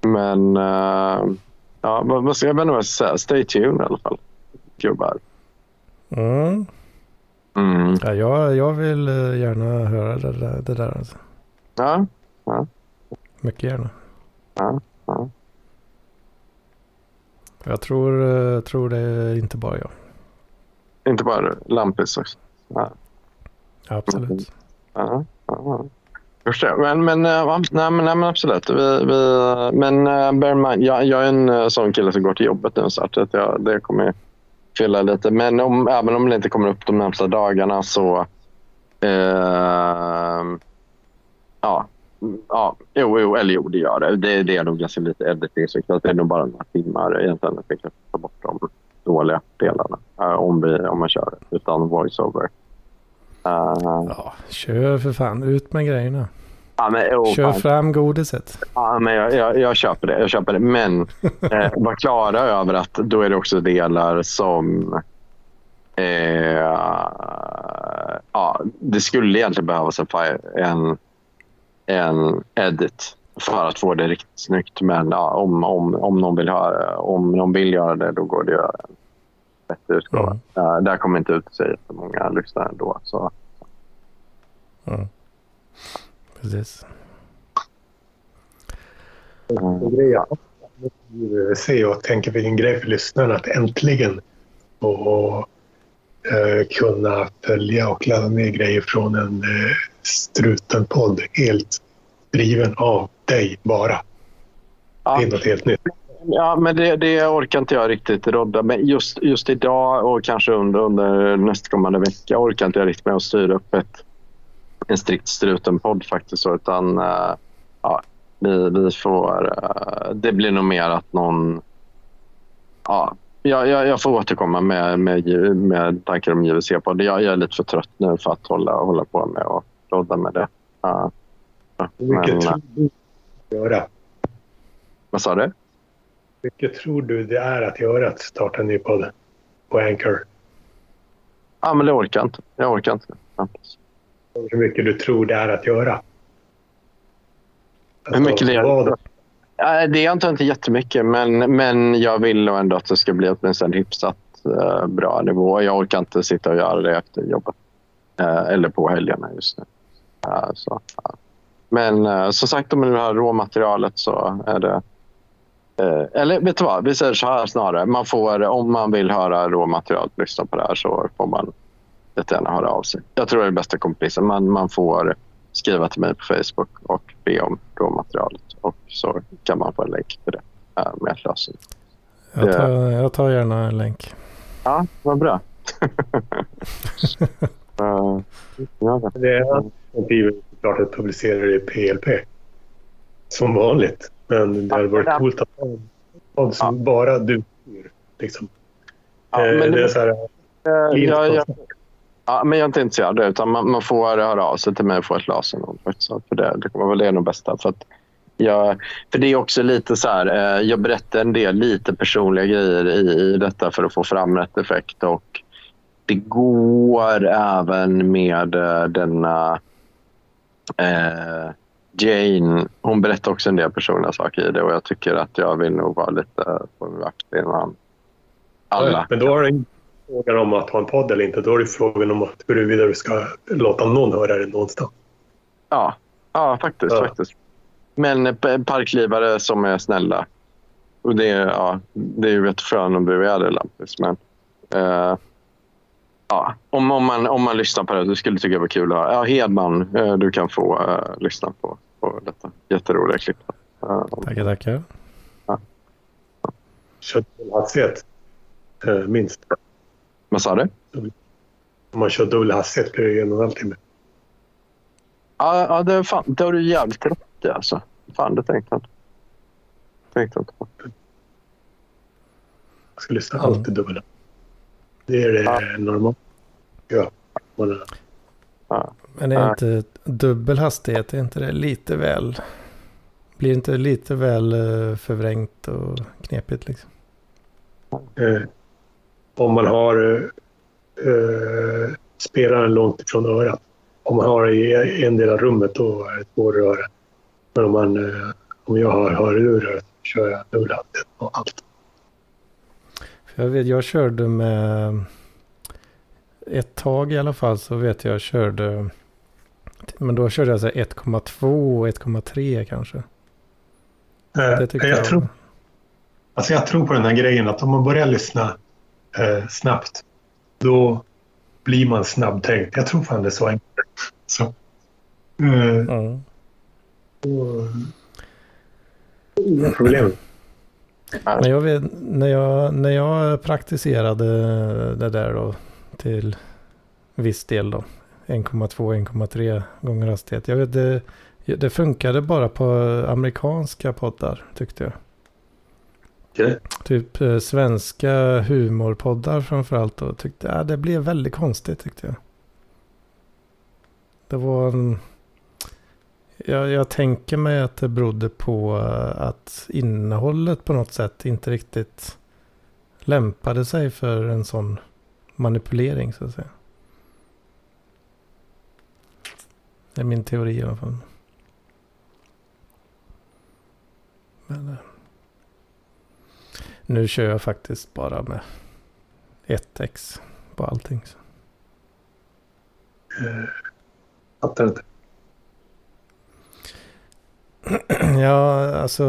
men uh, ja, vad ska jag jag ska säga. Stay tuned i alla fall. Gubbar. Mm. Mm. Ja, jag, jag vill gärna höra det där. Det där alltså. Ja, ja. Mycket gärna. Ja, ja. Jag tror, eh, tror det är inte bara jag. Inte bara Lampis också? Ja. Absolut. Ja, ja. Men, men, eh, nej, men, nej, men absolut. Vi, vi, men eh, bear mind, jag, jag är en eh, sån kille som går till jobbet nu så att jag, det kommer fylla lite. Men om, även om det inte kommer upp de närmsta dagarna så Eh, ja, ja, jo, jo, eller jo, det gör det. Det, det är nog ganska lite editing. Så det är nog bara några timmar egentligen. att vi kan ta bort de dåliga delarna eh, om, vi, om man kör utan voiceover. Uh, ja, kör för fan. Ut med grejerna. Ja, men, oh, Kör fan. fram godiset. Ja, men jag, jag, jag, köper det. Jag köper det. Men [LAUGHS] eh, var klara över att då är det också delar som... Eh, ja, det skulle egentligen behövas en, en en edit för att få det riktigt snyggt. Men ja, om, om, om, någon vill höra, om någon vill göra det, då går det att göra en bättre utgåva. Mm. Uh, där kommer inte ut så jättemånga lyssnare ändå. Så. Mm. Precis. Mm. Se och tänka vilken grej för lyssnarna att äntligen få eh, kunna följa och ladda ner grejer från en eh, Struten-podd helt driven av dig bara. Ja. Det är något helt nytt. Ja, men det, det orkar inte jag riktigt rodda Men just, just idag och kanske under, under nästkommande vecka orkar inte jag riktigt med att styra upp ett, en strikt Struten-podd faktiskt. Utan uh, ja, vi, vi får... Uh, det blir nog mer att någon... Ja, jag, jag, jag får återkomma med, med, med tankar om JVC-podd. Jag, jag är lite för trött nu för att hålla, hålla på med och rodda med det. Ja. Vilket tror du göra? Vad sa du? Vilket tror du det är att göra att starta en ny podd på Anchor? Ja, men det orkar jag inte. Jag orkar inte. Hur mycket du tror det är att göra? Alltså, Hur mycket det är? Ja, det är inte, inte jättemycket, men, men jag vill ändå att det ska bli åtminstone hyfsat uh, bra nivå. Jag orkar inte sitta och göra det efter jobbet. Uh, eller på helgerna just nu. Uh, så, Men uh, som sagt, om det här råmaterialet så är det... eller vet du vad, vi säger så här snarare. Man får, om man vill höra råmaterialet, lyssna på det här så får man jättegärna höra av sig. Jag tror det är bästa kompromissen. Man, man får skriva till mig på Facebook och be om råmaterialet och så kan man få en länk till det med lösen. Jag tar, jag tar gärna en länk. Ja, vad bra. uh, [LAUGHS] ja. Det är såklart att publicera det i PLP. Som vanligt. Men det hade varit coolt att ha en som ja. bara du styr. Liksom. Ja, eh, men det, är så här, uh, ja, ja, ja, men jag är inte intresserad utan man, man får höra av sig till mig och få ett laser. För det, det kommer väl det nog bästa. För att jag, för det är också lite så här, eh, jag berättar en del lite personliga grejer i, i detta för att få fram rätt effekt. Och det går även med denna uh, Jane. Hon berättar också en del personliga saker i det och jag tycker att jag vill nog vara lite på min vakt innan alla. Men då är det inte frågan om att ha en podd eller inte. Då är det frågan om att huruvida du ska låta någon höra det någonstans. Ja, ja faktiskt. Ja. faktiskt. Men parklivare som är snälla. Och det, är, ja, det är ju rätt skön att bli Lampis. Men, uh, ja, om, om, man, om man lyssnar på det, det skulle tycka det var kul att höra. Ja, Hedman, uh, du kan få uh, lyssna på, på detta jätteroliga klipp. Uh, tackar, tackar. Ja. Kör hastighet, minst. Vad sa du? Om man kör dubbel hastighet blir det en och en halv timme. Ja, ja det, fan, det har du jävligt rätt i alltså. Fan, det tänkte jag inte. Tänkte inte på. Jag ska lyssna mm. alltid dubbel. Det är det ja. normalt. Man, ja. Men är inte dubbel hastighet, är inte det lite väl... Blir inte lite väl eh, förvrängt och knepigt liksom? Eh, om man har eh, spelaren långt ifrån örat. Om man har i en del av rummet då är det att höra. Men om, man, eh, om jag har hörlurar så kör jag dubbelhastighet på allt. För jag vet, jag körde med ett tag i alla fall så vet jag körde men då körde jag 1,2 och 1,3 kanske. Eh, det jag, jag, tror, alltså jag tror på den här grejen att om man börjar lyssna eh, snabbt då blir man snabbtänkt. Jag tror fan det är så enkelt. Så, eh, mm. Inga problem. Men jag när, jag, när jag praktiserade det där då till viss del då. 1,2-1,3 gånger hastighet. Jag vet det, det funkade bara på amerikanska poddar tyckte jag. Okay. Typ eh, svenska humorpoddar framförallt. Och tyckte, ja, det blev väldigt konstigt tyckte jag. Det var en... Jag, jag tänker mig att det berodde på eh, att innehållet på något sätt inte riktigt lämpade sig för en sån manipulering så att säga. Det är min teori i alla fall. Men, eh, nu kör jag faktiskt bara med 1x på allting. Så. Uh, fattar inte. [CLEARS THROAT] Ja, alltså.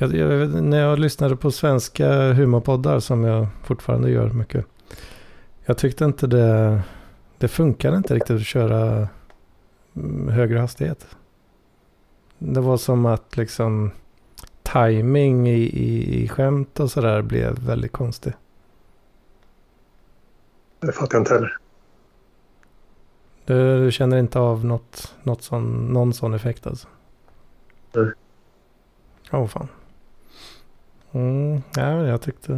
Jag, jag, när jag lyssnade på svenska humorpoddar som jag fortfarande gör mycket. Jag tyckte inte det, det funkade inte riktigt att köra mm, högre hastighet. Det var som att liksom timing i, i, i skämt och sådär blev väldigt konstig. Det fattar jag inte heller. Du, du, känner inte av något, något sån, någon sån effekt alltså? Nej. Åh oh, fan. Mm, ja, jag tyckte...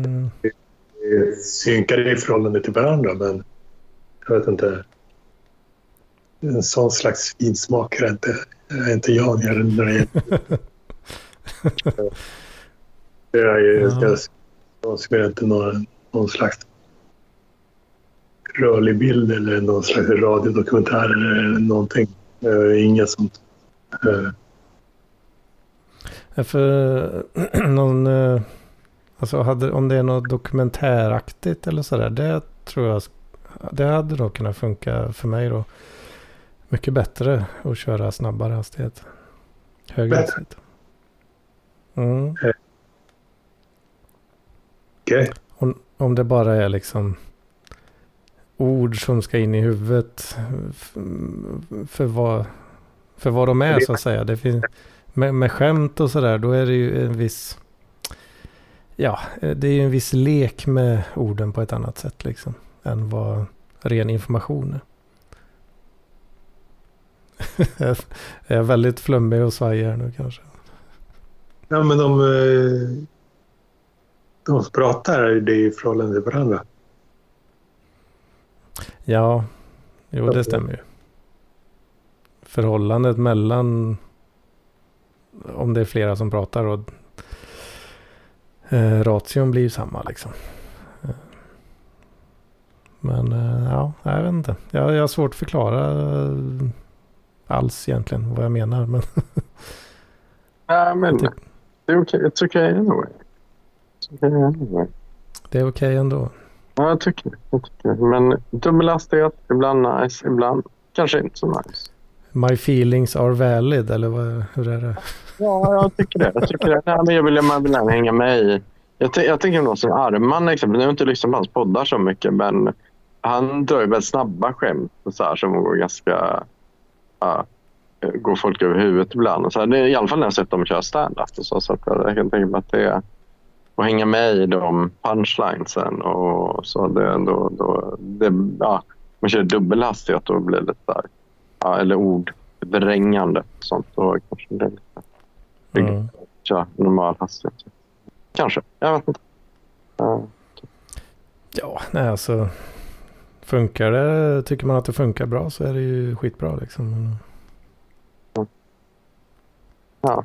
Vi synkade i förhållande till varandra men jag vet inte. En sån slags finsmak är inte, är inte jag när det gäller [LAUGHS] jag, jag, jag spelar inte någon, någon slags rörlig bild eller någon slags radiodokumentär eller någonting. Inget sånt. För [CLEARS THROAT] någon, eh, alltså hade, om det är något dokumentäraktigt eller sådär, det tror jag, det hade då kunnat funka för mig då. Mycket bättre att köra snabbare hastighet. Högre hastighet. Mm. Eh. Okay. Om, om det bara är liksom ord som ska in i huvudet för vad, för vad de är så att säga. Det finns, med, med skämt och sådär då är det ju en viss ja, det är ju en viss lek med orden på ett annat sätt liksom. Än vad ren information är. [LAUGHS] jag är väldigt flummig och svajig här nu kanske. Ja, men de, eh, de som pratar, det är i förhållande till varandra. Ja, jo det stämmer ju. Förhållandet mellan om det är flera som pratar och eh, ration blir ju samma liksom. Eh, Men eh, ja, jag vet inte. Jag, jag har svårt att förklara eh, alls egentligen vad jag menar. Men [LAUGHS] Ja, men Typ. det är okej. It's okay anyway. It's okay anyway. det är okej ändå. Ja, jag tycker det. Jag tycker det. Men dubbel hastighet, ibland nice, ibland kanske inte så nice. My feelings are valid eller vad, hur är det? Ja, jag tycker det. Jag, tycker det. Nej, men jag vill, man vill gärna hänga med i. Jag, jag tänker någon som Arman exempel. Nu har jag inte lyssnat på hans poddar så mycket men han drar ju väldigt snabba skämt och så här, som går ganska... Uh, går folk över huvudet ibland. Och så här. Det är I alla fall när jag har sett dem köra stand-up. Och så, så att jag, kan tänka mig att det är att hänga med i de punchlinesen och så. Det, då, då, det, ja, man kör dubbel hastighet och blir lite där. Ja, eller ordvrängande sånt. Då kanske det är lite Mm. köra normal hastighet. Kanske. Jag vet inte. Ja. Ja, nej alltså. Funkar det, tycker man att det funkar bra så är det ju skitbra liksom. Ja.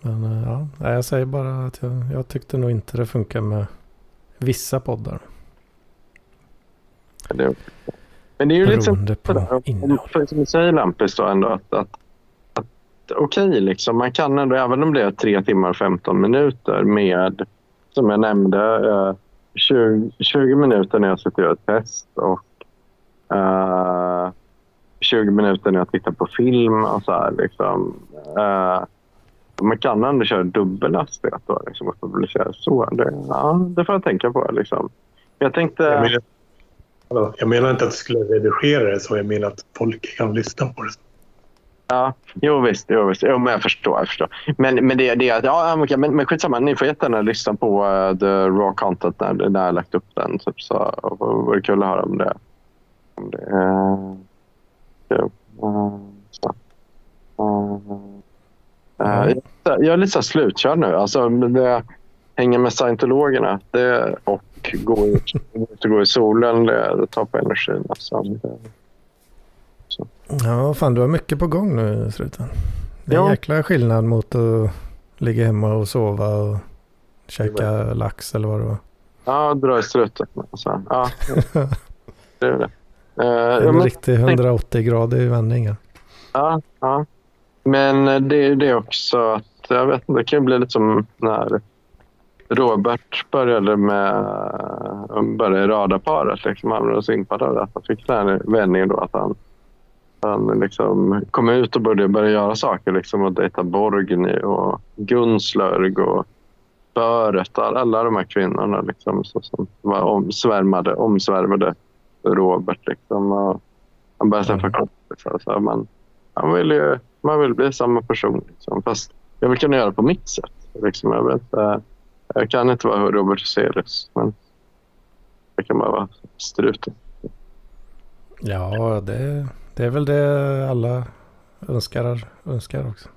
men eh, ja, jag säger bara att jag, jag tyckte nog inte det funkar med vissa poddar. Det, men det är ju lite på sådär, som du säger Lampis då ändå att, att, att okej liksom man kan ändå även om det är 3 timmar och 15 minuter med som jag nämnde eh, 20, 20 minuter när jag sitter och gör ett test och eh, 20 minuter när jag tittar på film och så här liksom. Eh, man kan ändå köra dubbel hastighet då liksom och publicera så. Det, ja, det får jag tänka på liksom. Jag tänkte... Jag Hallå, jag menar inte att du skulle redigera det så. Jag menar att folk kan lyssna på det. Ja, jo visst. Jo, visst. Jo, men jag förstår. Jag förstår. Men, men det det är ja, okej, men, men skitsamma. Ni får jättegärna lyssna på uh, the raw content när, när jag har lagt upp den. Typ, så och, vore kul att höra om det. Om det är kul. Uh, så. Uh, uh, jag, jag är lite så slutkörd nu. Alltså, det, hänga med scientologerna det, och gå ut, och gå i solen, det, det tar på energin. Alltså, Ja, fan du har mycket på gång nu struten. Det är en Ja. jäkla skillnad mot att ligga hemma och sova och käka lax eller vad det var. Ja, dra i struten. Alltså. Ja, [LAUGHS] det är det. Ja, En men, riktig 180 grader vändning. här. ja, ja. men det är det också att jag vet inte, det kan ju bli lite som när Robert började med började i radarparet. Liksom. Impad av det. att Han fick den här vändningen då att han, han liksom kom ut och började, började göra saker. Liksom, och dejta Borgny och Gunslörg och Böret. all- Alla de här kvinnorna liksom, så, som var omsvärmade, omsvärmade Robert. Liksom, och han började träffa Mm. kompisar. Så man, han vill ju, man vill bli samma person. Liksom. Fast jag vill kunna göra det på mitt sätt. Liksom, jag, vet, jag kan inte vara Robert Hyselius, men jag kan bara vara struten. Ja, det, det är väl det alla önskar, önskar också.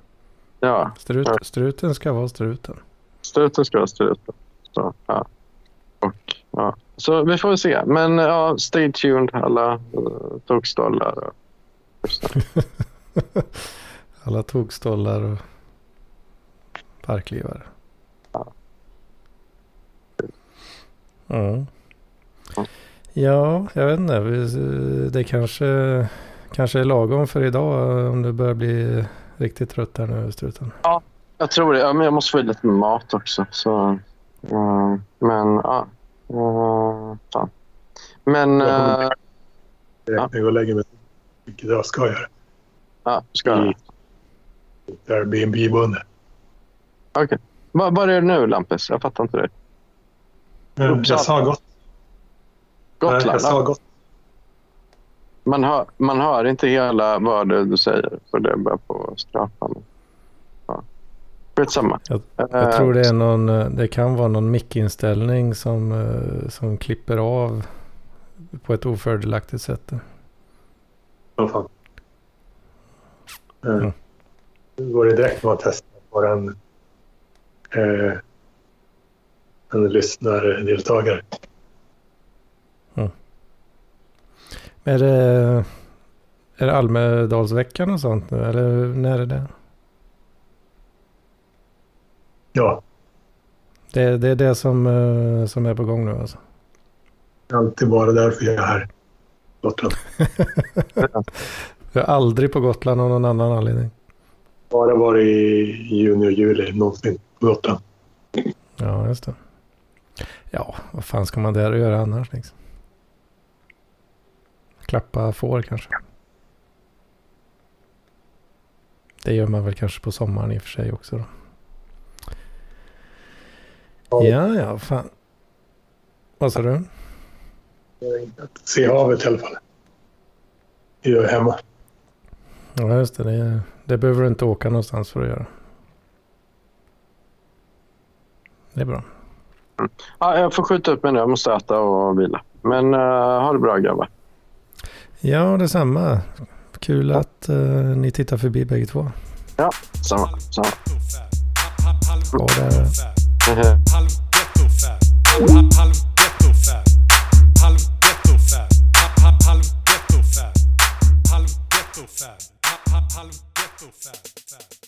Ja, Strut, Ja. Struten ska vara struten. struten ska vara struten. Så, ja. Och, ja. så vi får se. Men ja, stay tuned alla uh, tokstollar. [LAUGHS] Alla tokstollar och parklivare. Mm. Ja. Ja, jag vet inte. Det kanske, kanske är lagom för idag om du börjar bli riktigt trött här nu, struten. Jag tror det. Ja, men jag måste få i lite mat också. Så, uh, men ja. Uh, fan. Men Ja. uh, Jag går och lägger mig. Vilket jag ska göra. ja, ska ett Airbnb-boende. Okej. Vad vad är det nu, Lampis? Jag fattar inte det. Men Uppsala. Jag sa gott. Gotland? jag sa gott. man, hör, man hör inte hela vad det du säger, för det börjar på skrapa. Ja. Skitsamma. Jag, jag tror det är någon, eh, det kan vara någon mickinställning som, eh, som klipper av på ett ofördelaktigt sätt. Vad fan. Eh, Mm. Nu går det direkt med att testa på en, eh, en lyssnardeltagare. Är det, är det Almedalsveckan och sånt nu? Eller när är det? Ja, Det, det är det som, eh, som är på gång nu alltså. det är alltid bara därför jag är här. Gotland. [LAUGHS] Jag är aldrig på Gotland av någon annan anledning. Bara varit i juni och juli någonsin på Gotland. Ja, just det. Ja, vad fan ska man där göra annars liksom? Klappa får kanske. Det gör man väl kanske på sommaren i och för sig också då. Ja, ja, fan. Vad sa du? Se havet i alla fall. Det gör jag hemma. Ja, just det. Det, det behöver du inte åka någonstans för att göra. Det är bra. Ja, jag får skjuta upp mig nu. Jag måste äta och vila. Men uh, ha det bra grabbar. Ja, detsamma. Kul att uh, ni tittar förbi bägge två. Ja, samma. samma. Bra där. Halv ghetto fab.